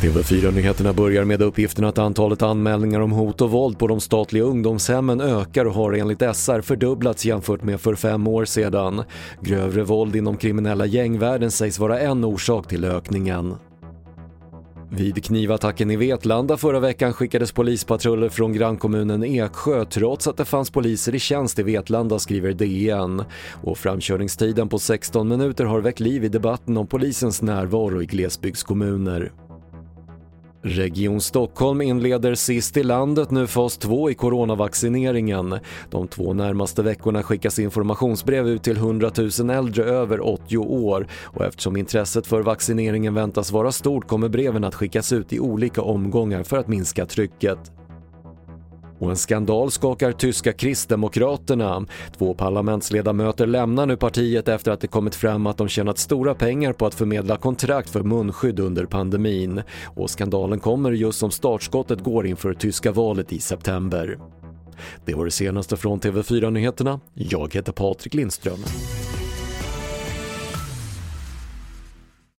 TV4-nyheterna börjar med uppgiften att antalet anmälningar om hot och våld på de statliga ungdomshemmen ökar och har enligt SR fördubblats jämfört med för fem år sedan. Grövre våld inom kriminella gängvärlden sägs vara en orsak till ökningen. Vid knivattacken i Vetlanda förra veckan skickades polispatruller från grannkommunen Eksjö trots att det fanns poliser i tjänst i Vetlanda skriver DN. Och framkörningstiden på 16 minuter har väckt liv i debatten om polisens närvaro i glesbygdskommuner. Region Stockholm inleder sist i landet nu fas 2 i coronavaccineringen. De två närmaste veckorna skickas informationsbrev ut till 100 000 äldre över 80 år och eftersom intresset för vaccineringen väntas vara stort kommer breven att skickas ut i olika omgångar för att minska trycket. Och en skandal skakar tyska kristdemokraterna. Två parlamentsledamöter lämnar nu partiet efter att det kommit fram att de tjänat stora pengar på att förmedla kontrakt för munskydd under pandemin. Och skandalen kommer just som startskottet går inför tyska valet i september. Det var det senaste från TV4 Nyheterna. Jag heter Patrik Lindström.